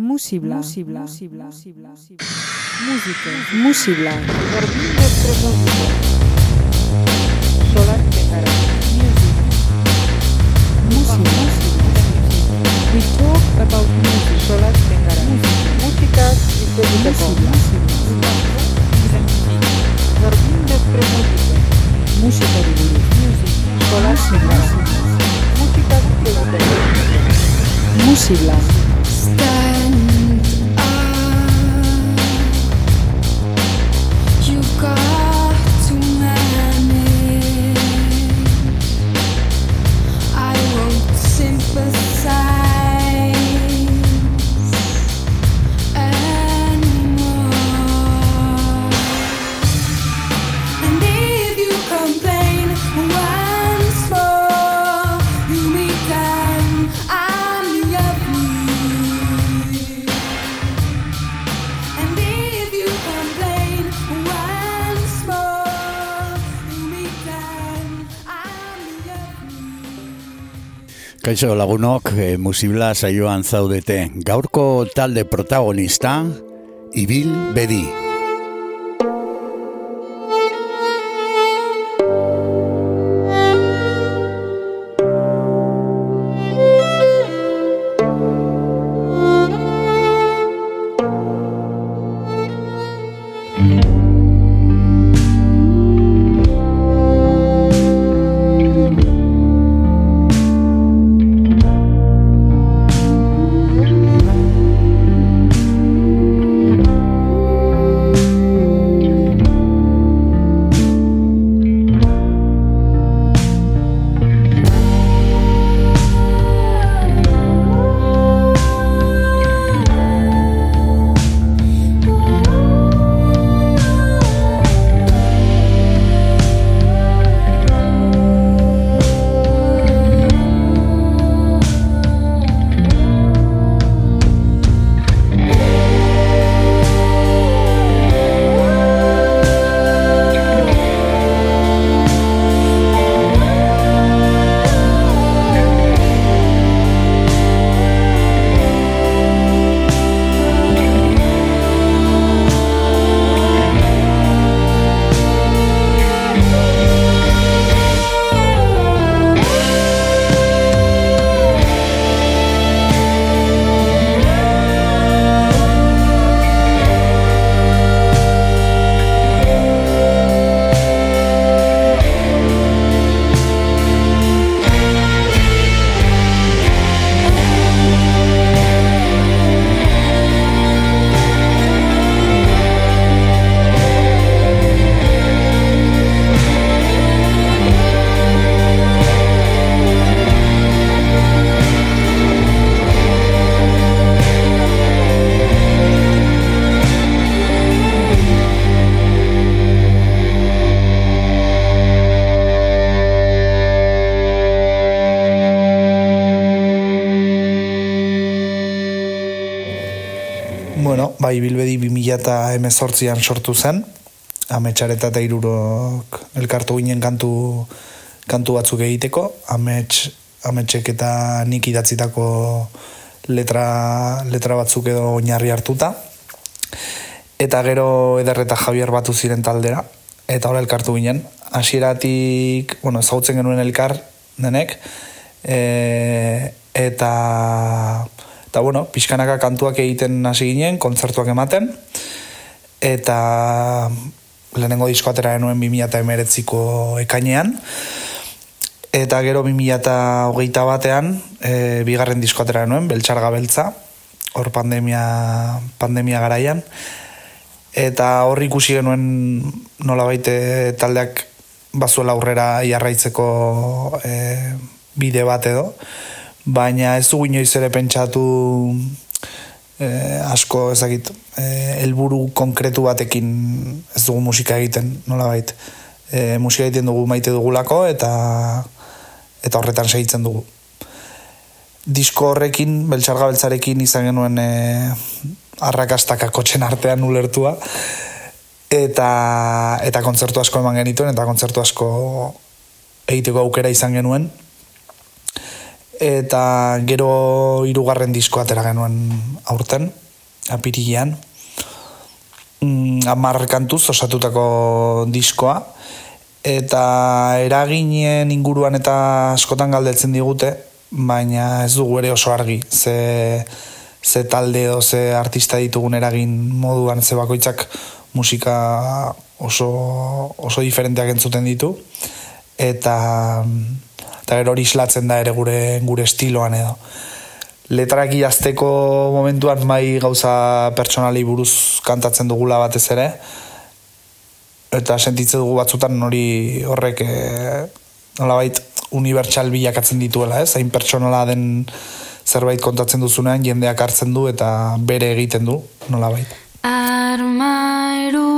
Musibla. Musibla. Musibla. Musibla. Música. Musibla. Solar We talk about music. Solar Música y Música Solar Música Música Kaixo lagunok, e, musibla saioan zaudete. Gaurko talde protagonista, Ibil Bedi. 2018an sortu zen, ametsareta eta irurok elkartu ginen kantu, kantu batzuk egiteko, amets, ametsek eta nik idatzitako letra, letra batzuk edo oinarri hartuta. Eta gero Eder eta Javier batu ziren taldera, eta hori elkartu ginen. Hasieratik, bueno, ezagutzen genuen elkar denek, e, eta eta bueno, pixkanaka kantuak egiten hasi ginen, kontzertuak ematen, eta lehenengo disko atera genuen 2019ko ekainean, eta gero 2008 batean, e, bigarren disko atera genuen, Beltxarga Beltza, hor pandemia, pandemia garaian, eta hor ikusi genuen nolabait e, taldeak bazuela aurrera jarraitzeko e, bide bat edo, baina ez dugu inoiz ere pentsatu eh, asko ezagit eh, helburu konkretu batekin ez dugu musika egiten nolabait. Eh, musika egiten dugu maite dugulako eta eta horretan segitzen dugu. Disko horrekin beltxarga beltzarekin izan genuen eh, arrakastaka kotxen artean ulertua. Eta eta kontzertu asko eman genituen eta kontzertu asko egiteko aukera izan genuen eta gero hirugarren disko atera genuen aurten, apirilean. Mm, amar kantuz osatutako diskoa, eta eraginen inguruan eta askotan galdetzen digute, baina ez dugu ere oso argi, ze, ze talde edo ze artista ditugun eragin moduan ze bakoitzak musika oso, oso diferenteak entzuten ditu, eta, eta gero hori islatzen da ere gure, gure estiloan edo. Letrak idazteko momentuan mai gauza pertsonali buruz kantatzen dugula batez ere, eta sentitze dugu batzutan hori horrek e, nolabait unibertsal bilakatzen dituela, ez? Hain pertsonala den zerbait kontatzen duzunean jendeak hartzen du eta bere egiten du, nolabait. Armairu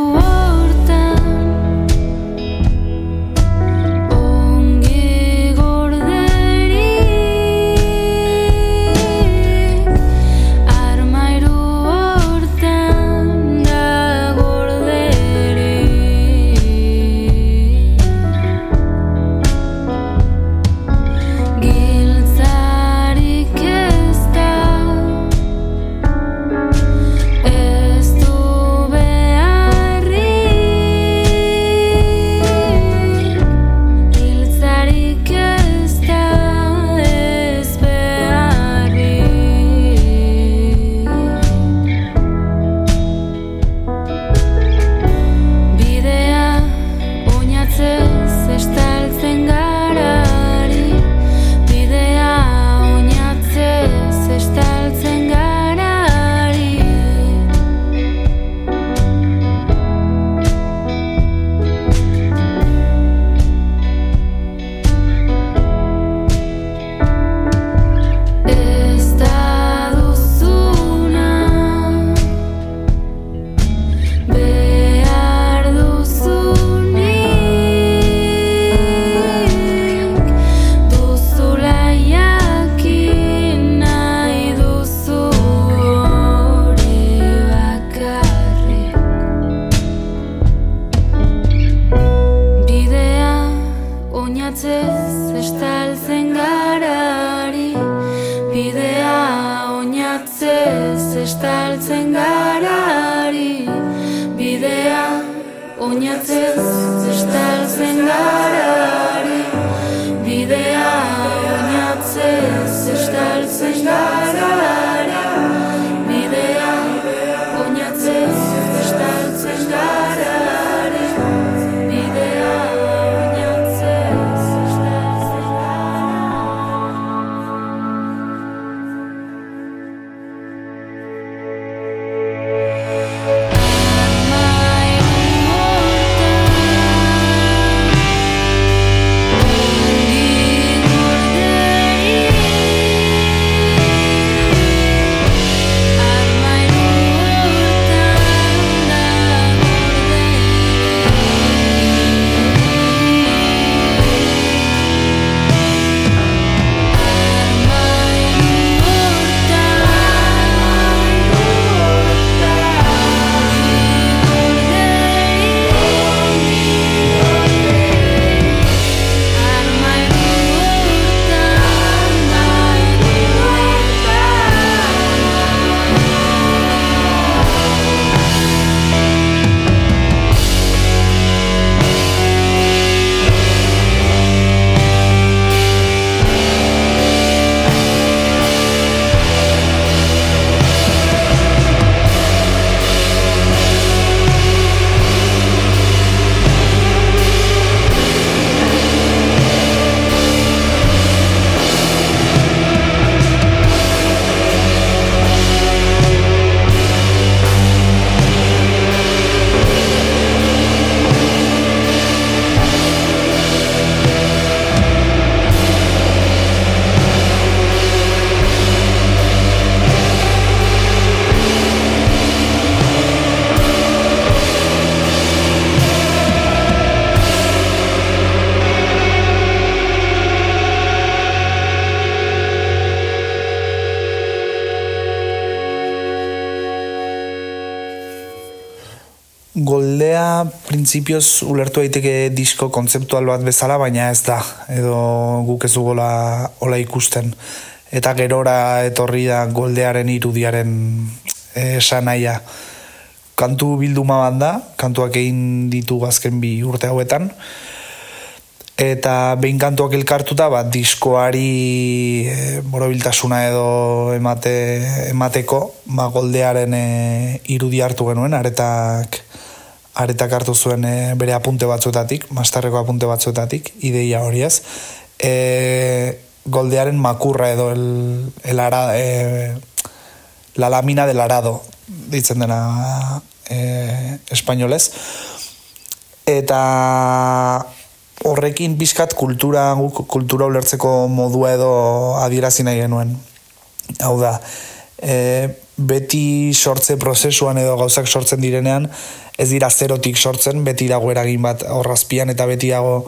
printzipioz ulertu daiteke disko kontzeptual bat bezala, baina ez da, edo guk ez dugola ola ikusten. Eta gerora etorri da goldearen irudiaren eh, esanaia. Kantu bilduma bat da, kantuak egin ditu azken bi urte hauetan, eta behin kantuak elkartuta bat diskoari e, borobiltasuna edo emate, emateko ba, goldearen e, irudi hartu genuen aretak aretak hartu zuen e, bere apunte batzuetatik mastarreko apunte batzuetatik ideia hori ez e, goldearen makurra edo el, el ara, e, la lamina del arado ditzen dena e, espainolez eta horrekin bizkat kultura, kultura ulertzeko modua edo adierazi nahi genuen. Hau da, e, beti sortze prozesuan edo gauzak sortzen direnean, ez dira zerotik sortzen, beti dago eragin bat horrazpian eta beti dago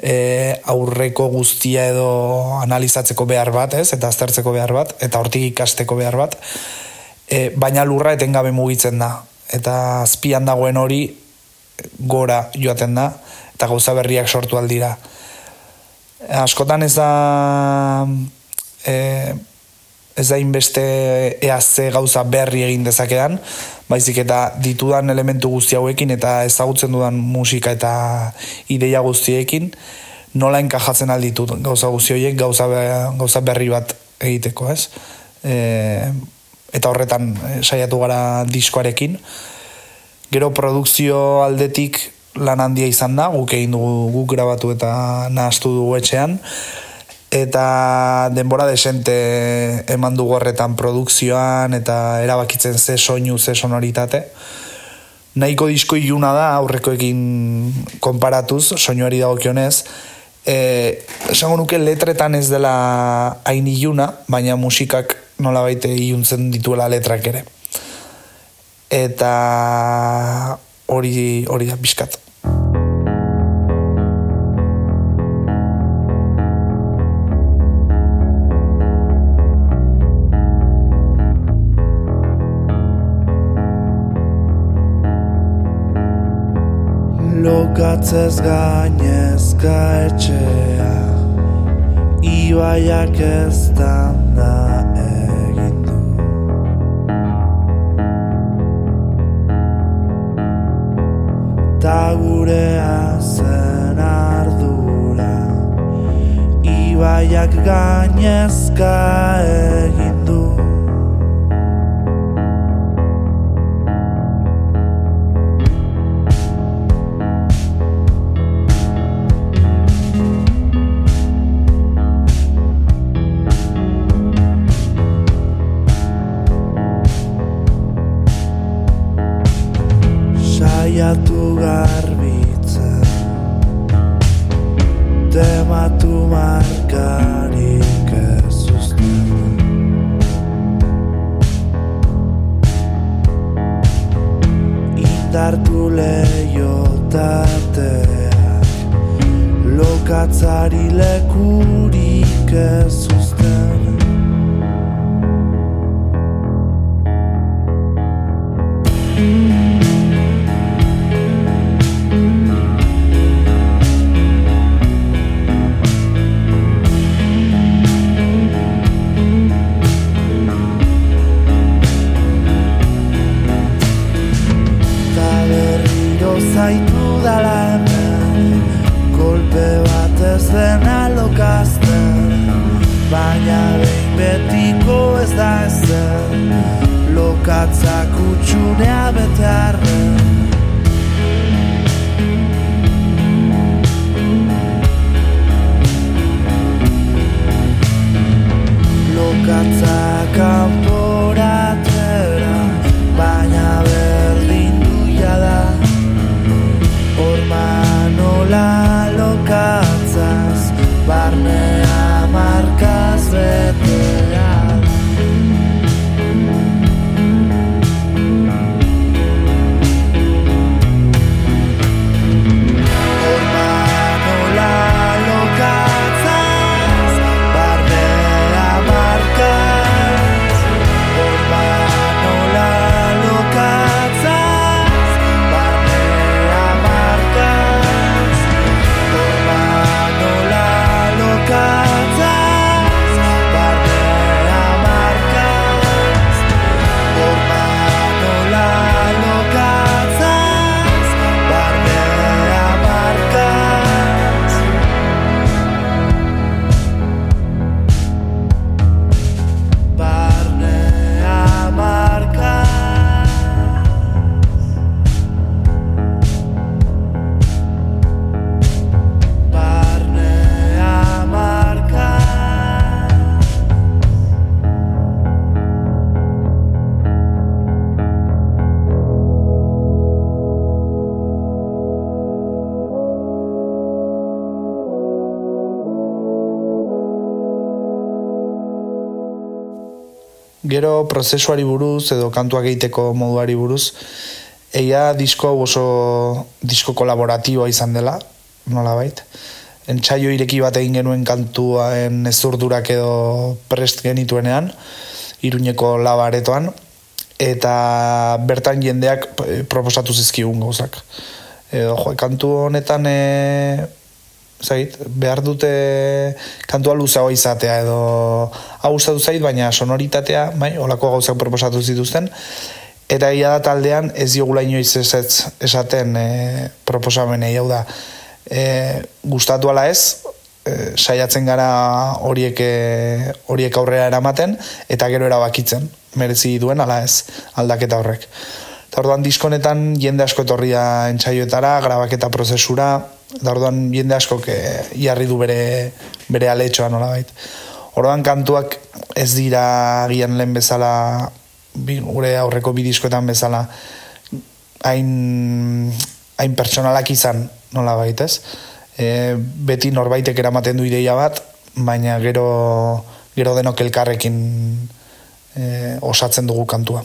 e, aurreko guztia edo analizatzeko behar bat, ez? eta aztertzeko behar bat, eta hortik ikasteko behar bat, e, baina lurra etengabe mugitzen da. Eta azpian dagoen hori gora joaten da, eta gauza berriak sortu aldira. Askotan ez da e, ez da inbeste eaz gauza berri egin dezakedan, baizik eta ditudan elementu guzti hauekin eta ezagutzen dudan musika eta ideia guztiekin, nola enkajatzen alditut gauza guzti horiek gauza, gauza berri bat egiteko, ez? E, eta horretan e, saiatu gara diskoarekin. Gero produkzio aldetik lan handia izan da, guk egin dugu guk grabatu eta nahastu dugu etxean, eta denbora desente eman dugu horretan produkzioan eta erabakitzen ze soinu, ze sonoritate. Nahiko disko iluna da aurrekoekin konparatuz, soinuari dagokionez, e, esango nuke letretan ez dela hain iluna, baina musikak nola baite iluntzen dituela letrak ere. Eta hori hori da bizkat. Lokatzez gainezka etxea Ibaiak ez da egin du. Ta gurea zen ardura Ibaiak gainezka egin Gero prozesuari buruz edo kantuak egiteko moduari buruz, eia disko oso disko kolaboratiboa izan dela, nola bait. Entsaio ireki bat egin genuen kantuaen ezurdurak edo prest genituenean, iruñeko labaretoan, eta bertan jendeak eh, proposatu zizkigun gauzak. Edo, jo, kantu honetan e, zait, behar dute kantua luzagoa izatea edo hau gustatu zait, baina sonoritatea, bai, olako gauzak proposatu zituzten, eta ia da taldean ez diogula inoiz ezetz esaten e, proposamenei hau da. E, gustatu ala ez, e, saiatzen gara horiek, horiek aurrera eramaten, eta gero erabakitzen, merezi duen ala ez aldaketa horrek. Eta orduan diskonetan jende asko etorria entsaioetara, grabaketa prozesura, eta orduan jende asko jarri du bere, bere aletxoa nola bait. Orduan kantuak ez dira gian lehen bezala, bi, gure aurreko bi diskoetan bezala, hain, hain pertsonalak izan nola bait, ez? E, beti norbaitek eramaten du ideia bat, baina gero, gero denok elkarrekin e, osatzen dugu kantua.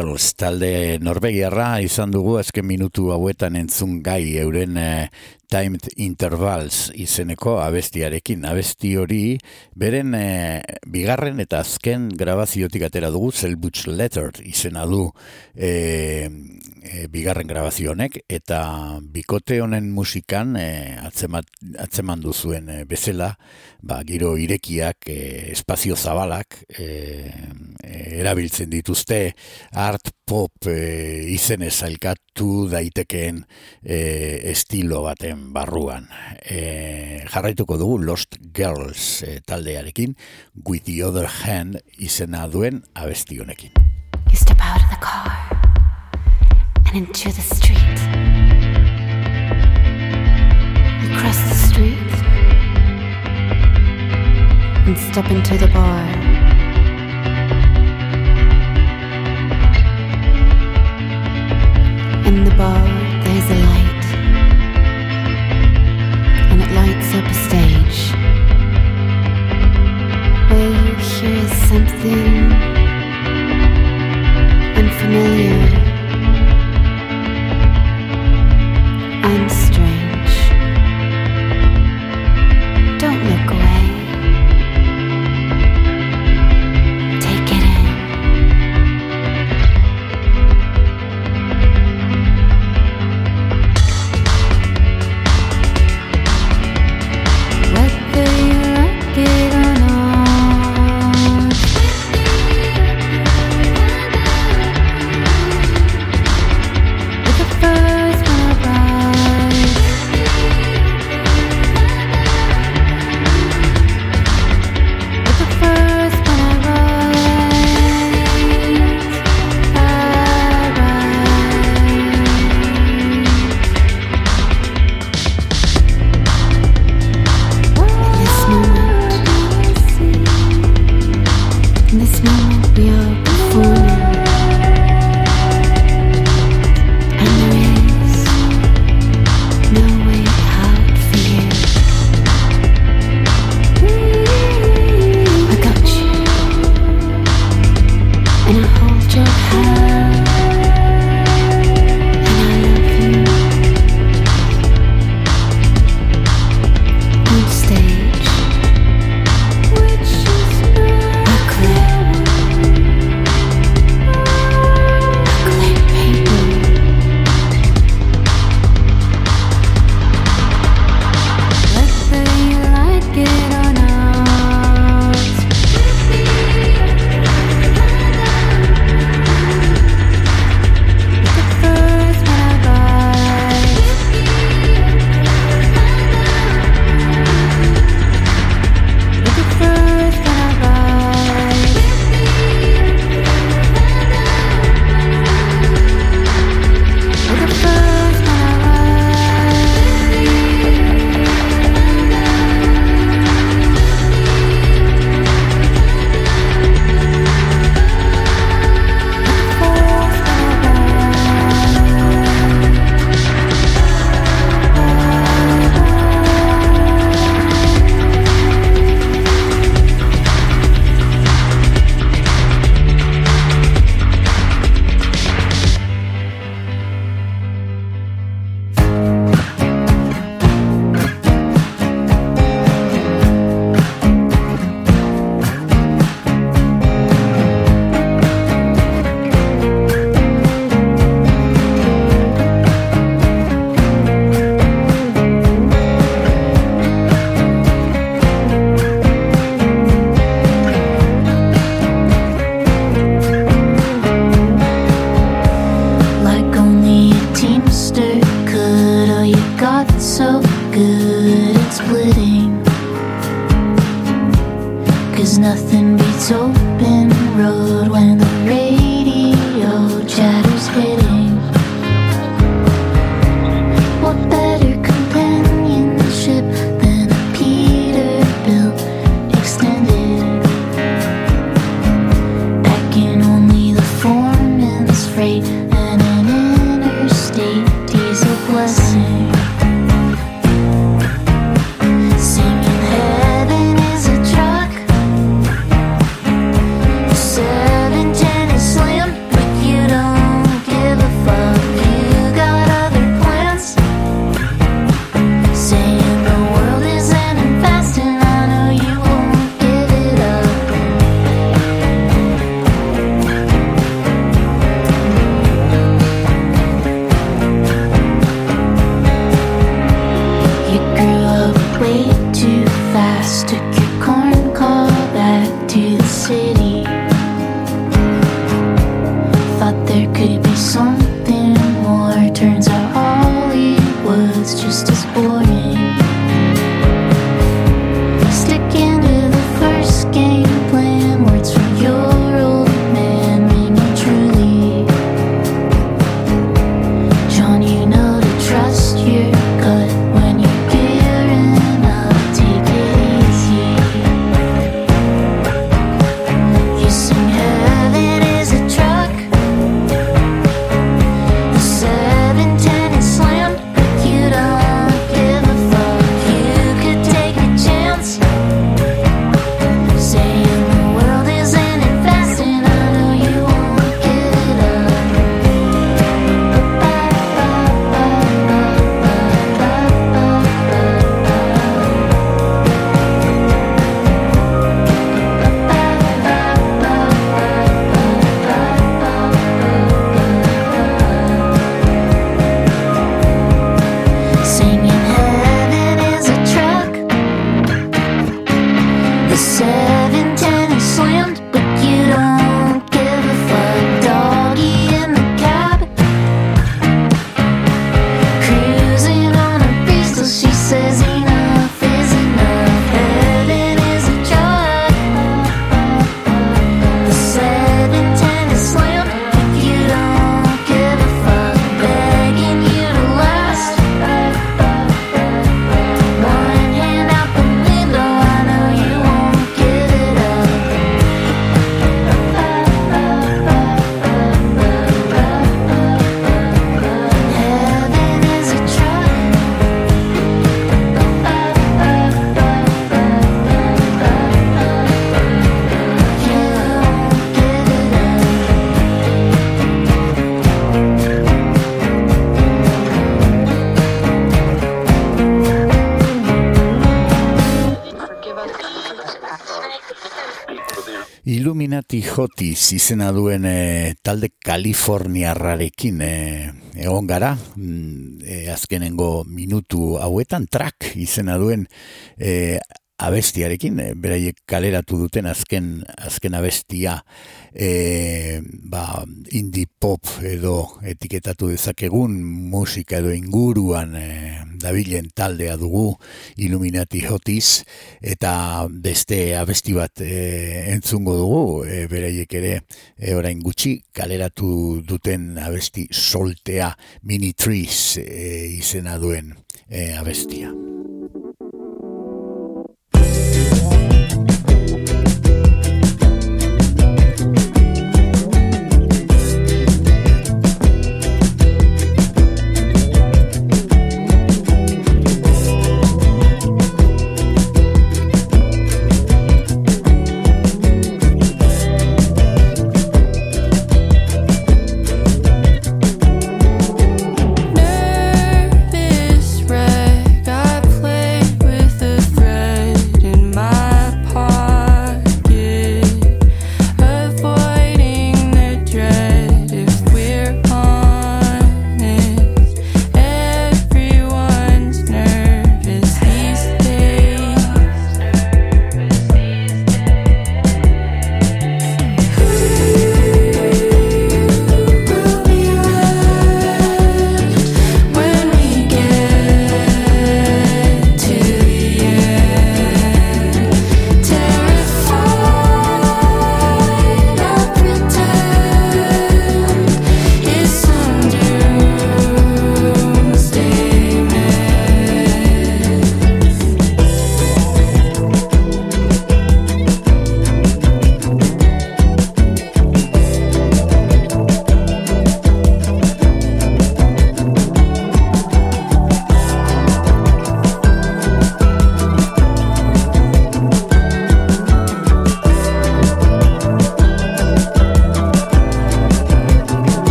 Girls talde Norvegiarra izan dugu azken minutu hauetan entzun gai euren eh, Timed Intervals izeneko abestiarekin. Abesti hori beren eh, bigarren eta azken grabaziotik atera dugu Selbuch Letter izena du eh, eh, bigarren grabazio honek eta bikote honen musikan atzemat, atzeman duzuen eh, bezala ba, giro irekiak, eh, espazio zabalak eh, erabiltzen dituzte art pop eh, izenez alkatu daitekeen eh, estilo baten barruan. Eh, jarraituko dugu Lost Girls eh, taldearekin With the Other Hand izena duen abesti honekin. You step out of the car and into the street. You cross the street and step into the bar. Scottis izena duen e, talde Kaliforniarrarekin e, egon gara. E, azkenengo minutu hauetan track izena duen e, abestiarekin, e, beraiek kaleratu duten azken, azken abestia e, ba, indie pop edo etiketatu dezakegun musika edo inguruan e, dabilen taldea dugu Illuminati Hotis eta beste abesti bat e, entzungo dugu e, beraiek ere e, orain gutxi kaleratu duten abesti soltea Mini Trees e, izena duen e, abestia.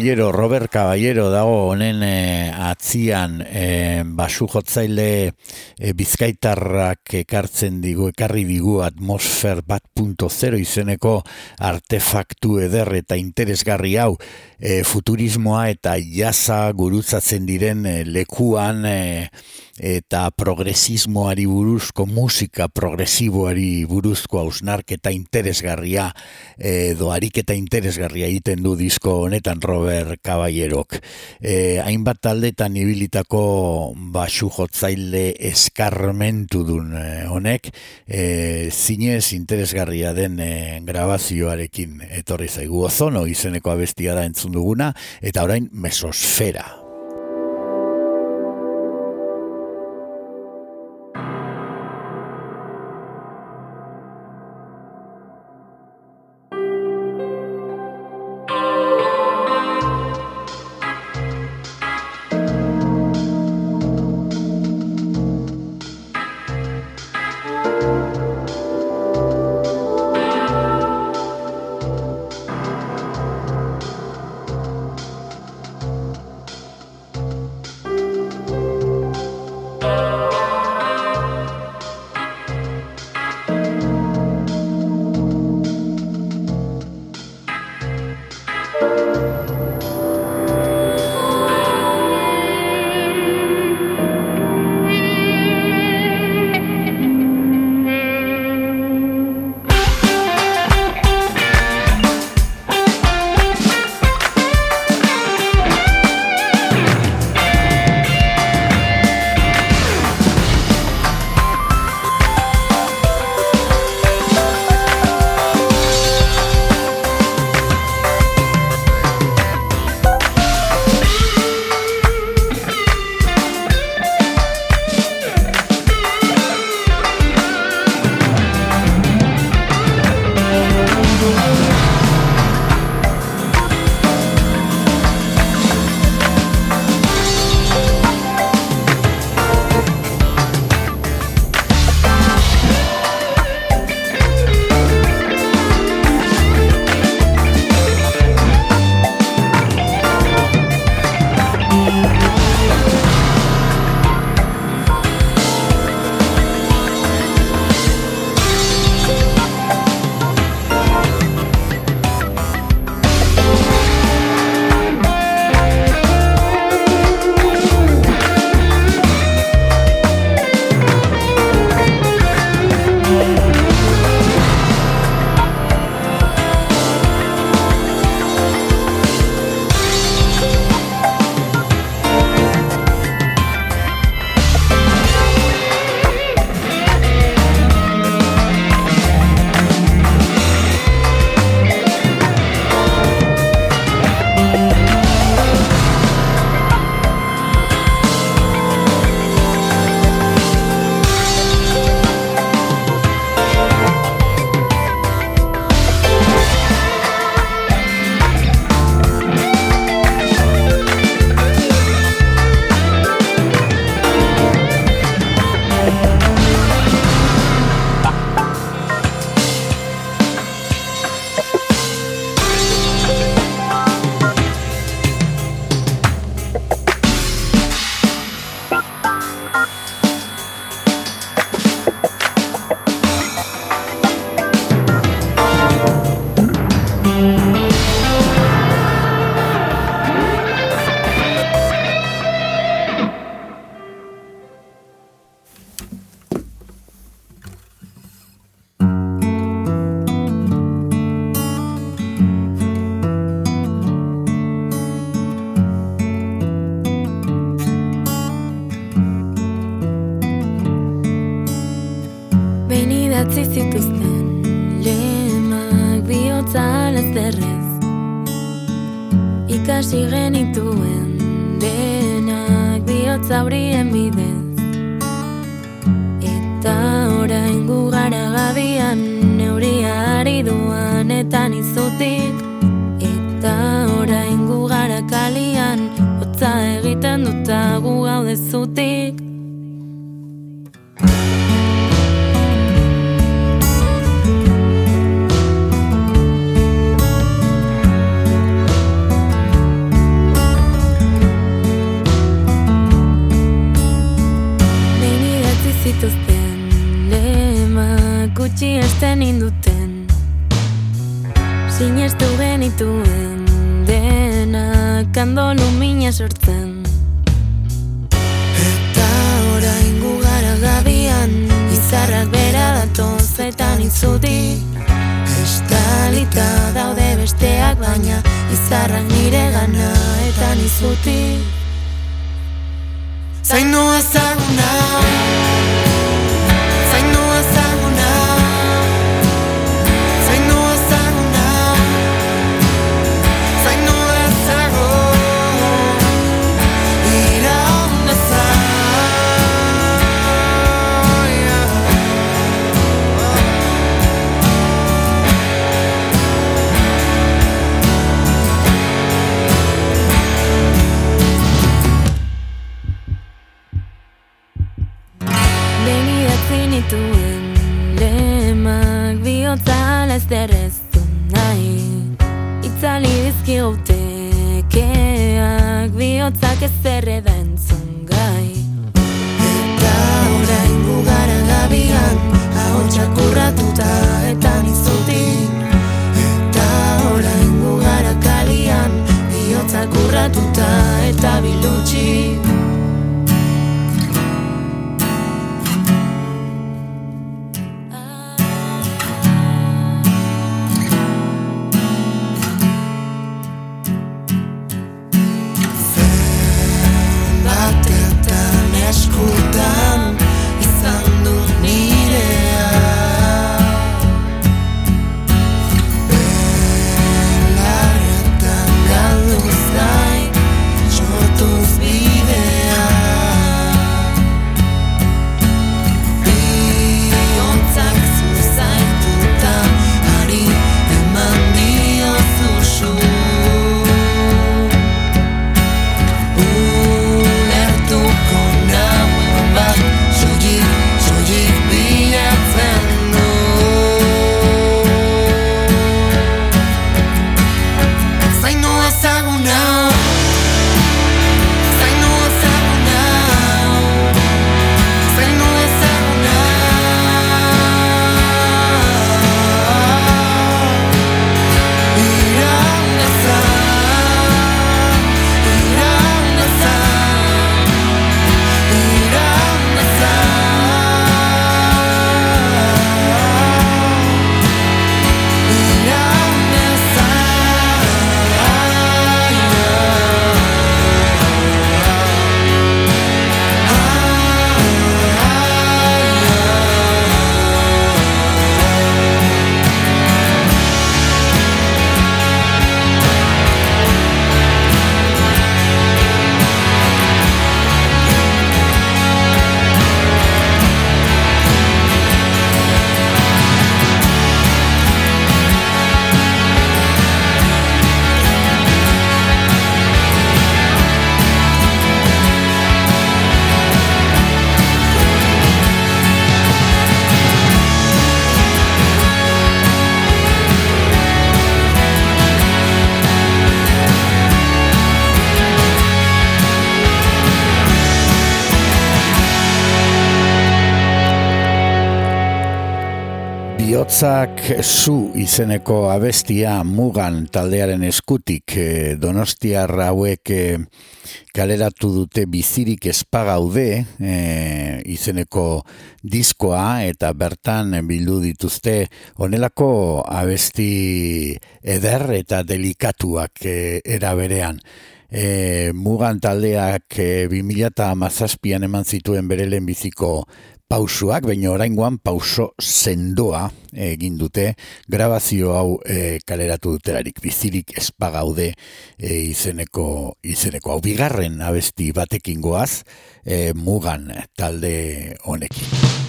Caballero, Robert Caballero dago honen eh, atzian eh, basu jotzaile eh, bizkaitarrak ekartzen digu, ekarri digu atmosfer bat punto zero izeneko artefaktu eder eta interesgarri hau eh, futurismoa eta jasa gurutzatzen diren lekuan eh, eta progresismoari buruzko musika progresiboari buruzko hausnarketa interesgarria edo ariketa interesgarria egiten du disko honetan Robert Caballerok. E, hainbat taldetan ibilitako basu jotzaile eskarmentu dun e, honek e, zinez interesgarria den e, grabazioarekin etorri zaigu ozono izeneko abestia da entzun duguna eta orain mesosfera. Denak Ando lumina sortzen. Eta orain gu gara gabian Izarrak bera datoz eta nizutik Estalita daude besteak baina Izarrak nire gana eta nizutik Zainu ezaguna ala ez derrezu nahi Itzali dizkigutekeak bihotzak ez Bihotzak zu izeneko abestia mugan taldearen eskutik eh, donostiar hauek eh, kaleratu dute bizirik espagaude eh, izeneko diskoa eta bertan bildu dituzte honelako abesti eder eta delikatuak eh, era berean. E, mugan taldeak e, 2017an eman zituen bere lehenbiziko pausuak, baina oraingoan pauso sendoa egin dute. Grabazio hau e, kaleratu dutelarik. Bizirik espagaude e, izeneko izeneko. Hau bigarren abesti batekin goaz e, mugan talde honekin.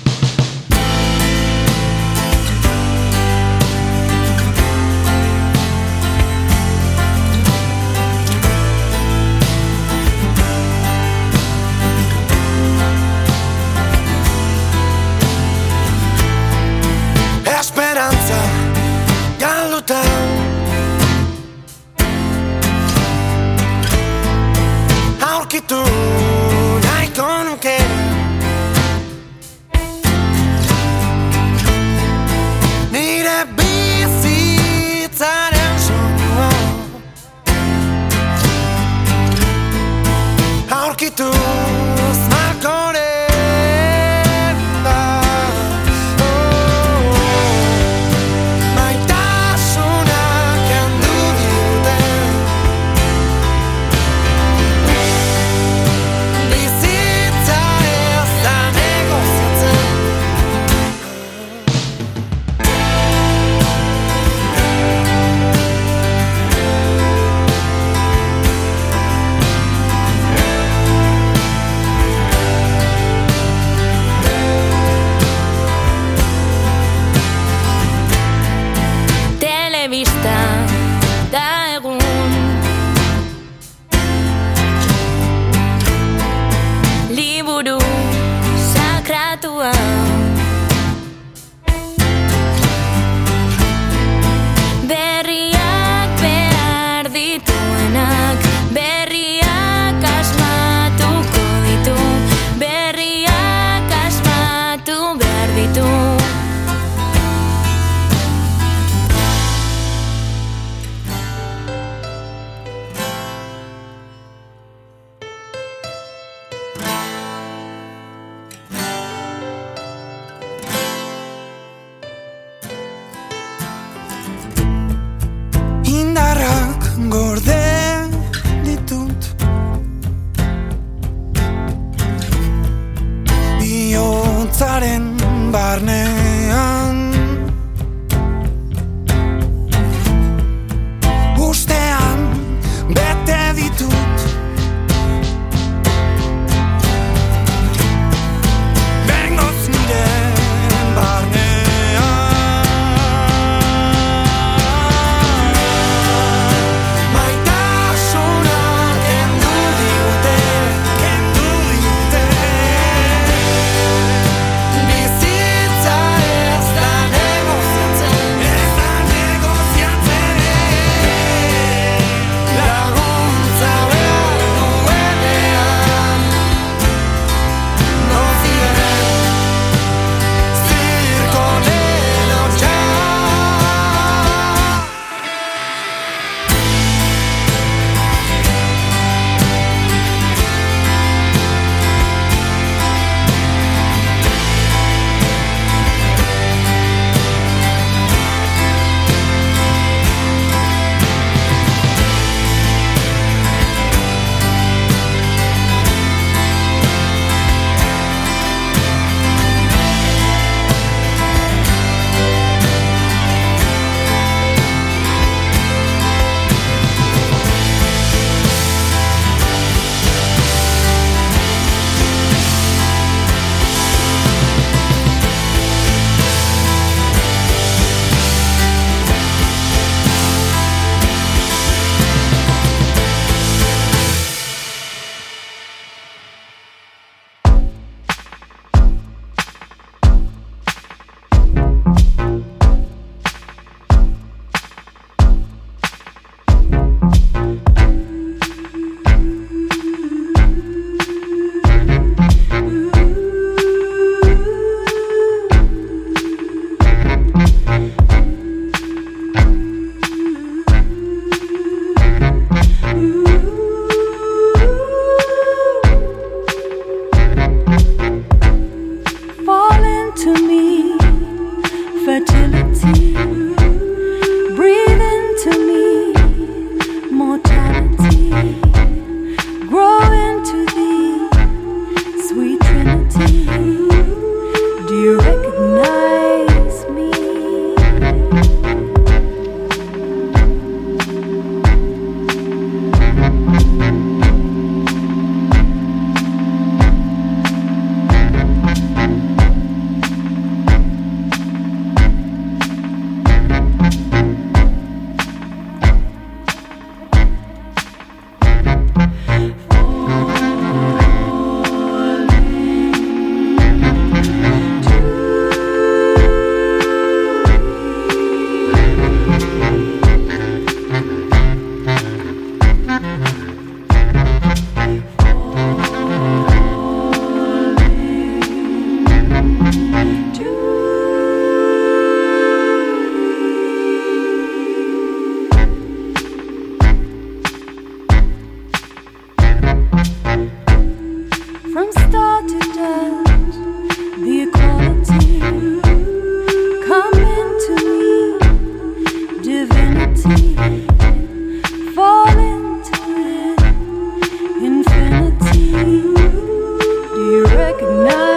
night.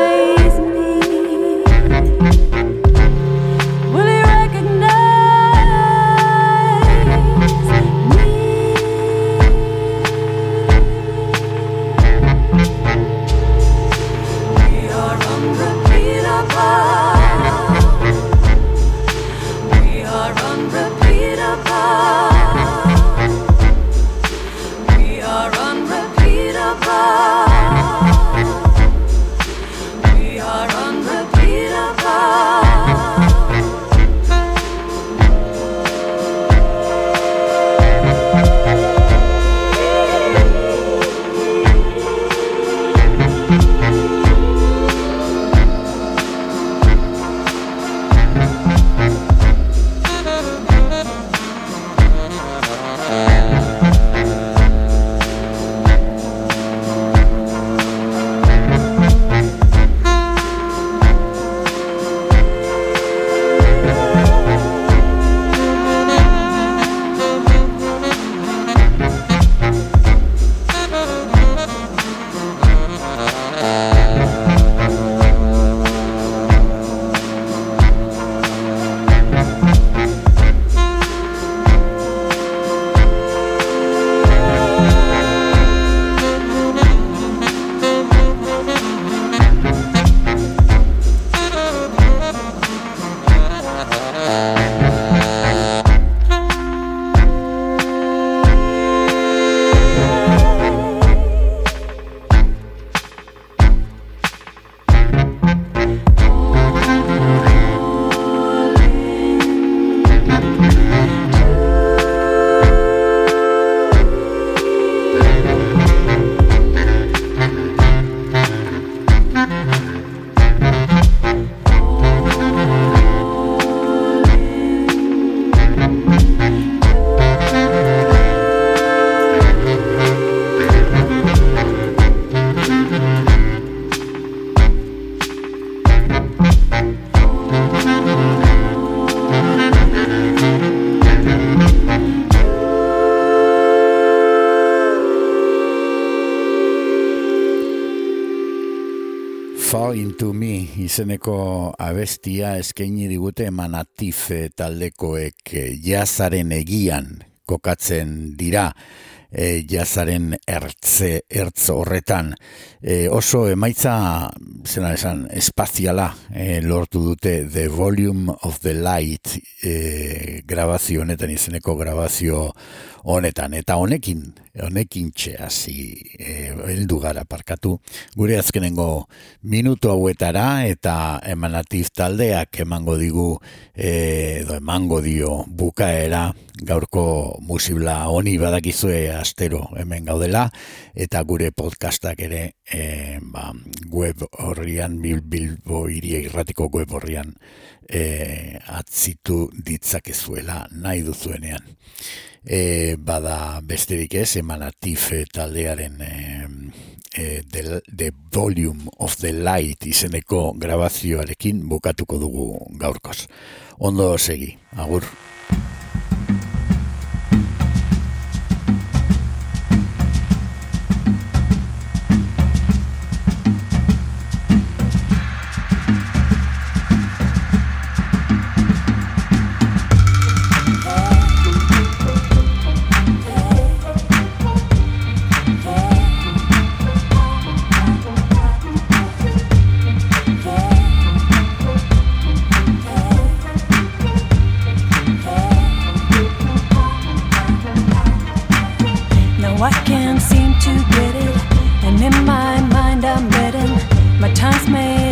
Into me izeneko abestia eskaini digute manatif taldekoek eh, jazaren egian kokatzen dira e, jazaren ertze, ertz horretan. E, oso emaitza, zena esan, espaziala e, lortu dute The Volume of the Light e, grabazio honetan izeneko grabazio honetan. Eta honekin, honekin txeazi e, heldu gara parkatu. Gure azkenengo minutu hauetara eta emanatif taldeak emango digu e, edo emango dio bukaera gaurko musibla honi badakizue astero hemen gaudela eta gure podcastak ere e, ba, web horrian bil, bilbo iria irratiko web horrian e, atzitu ditzakezuela nahi duzuenean e, bada besterik ez emanatif taldearen e, e, the, the Volume of the Light izeneko grabazioarekin bukatuko dugu gaurkoz. Ondo segi, agur. I can't seem to get it, and in my mind I'm betting my time's made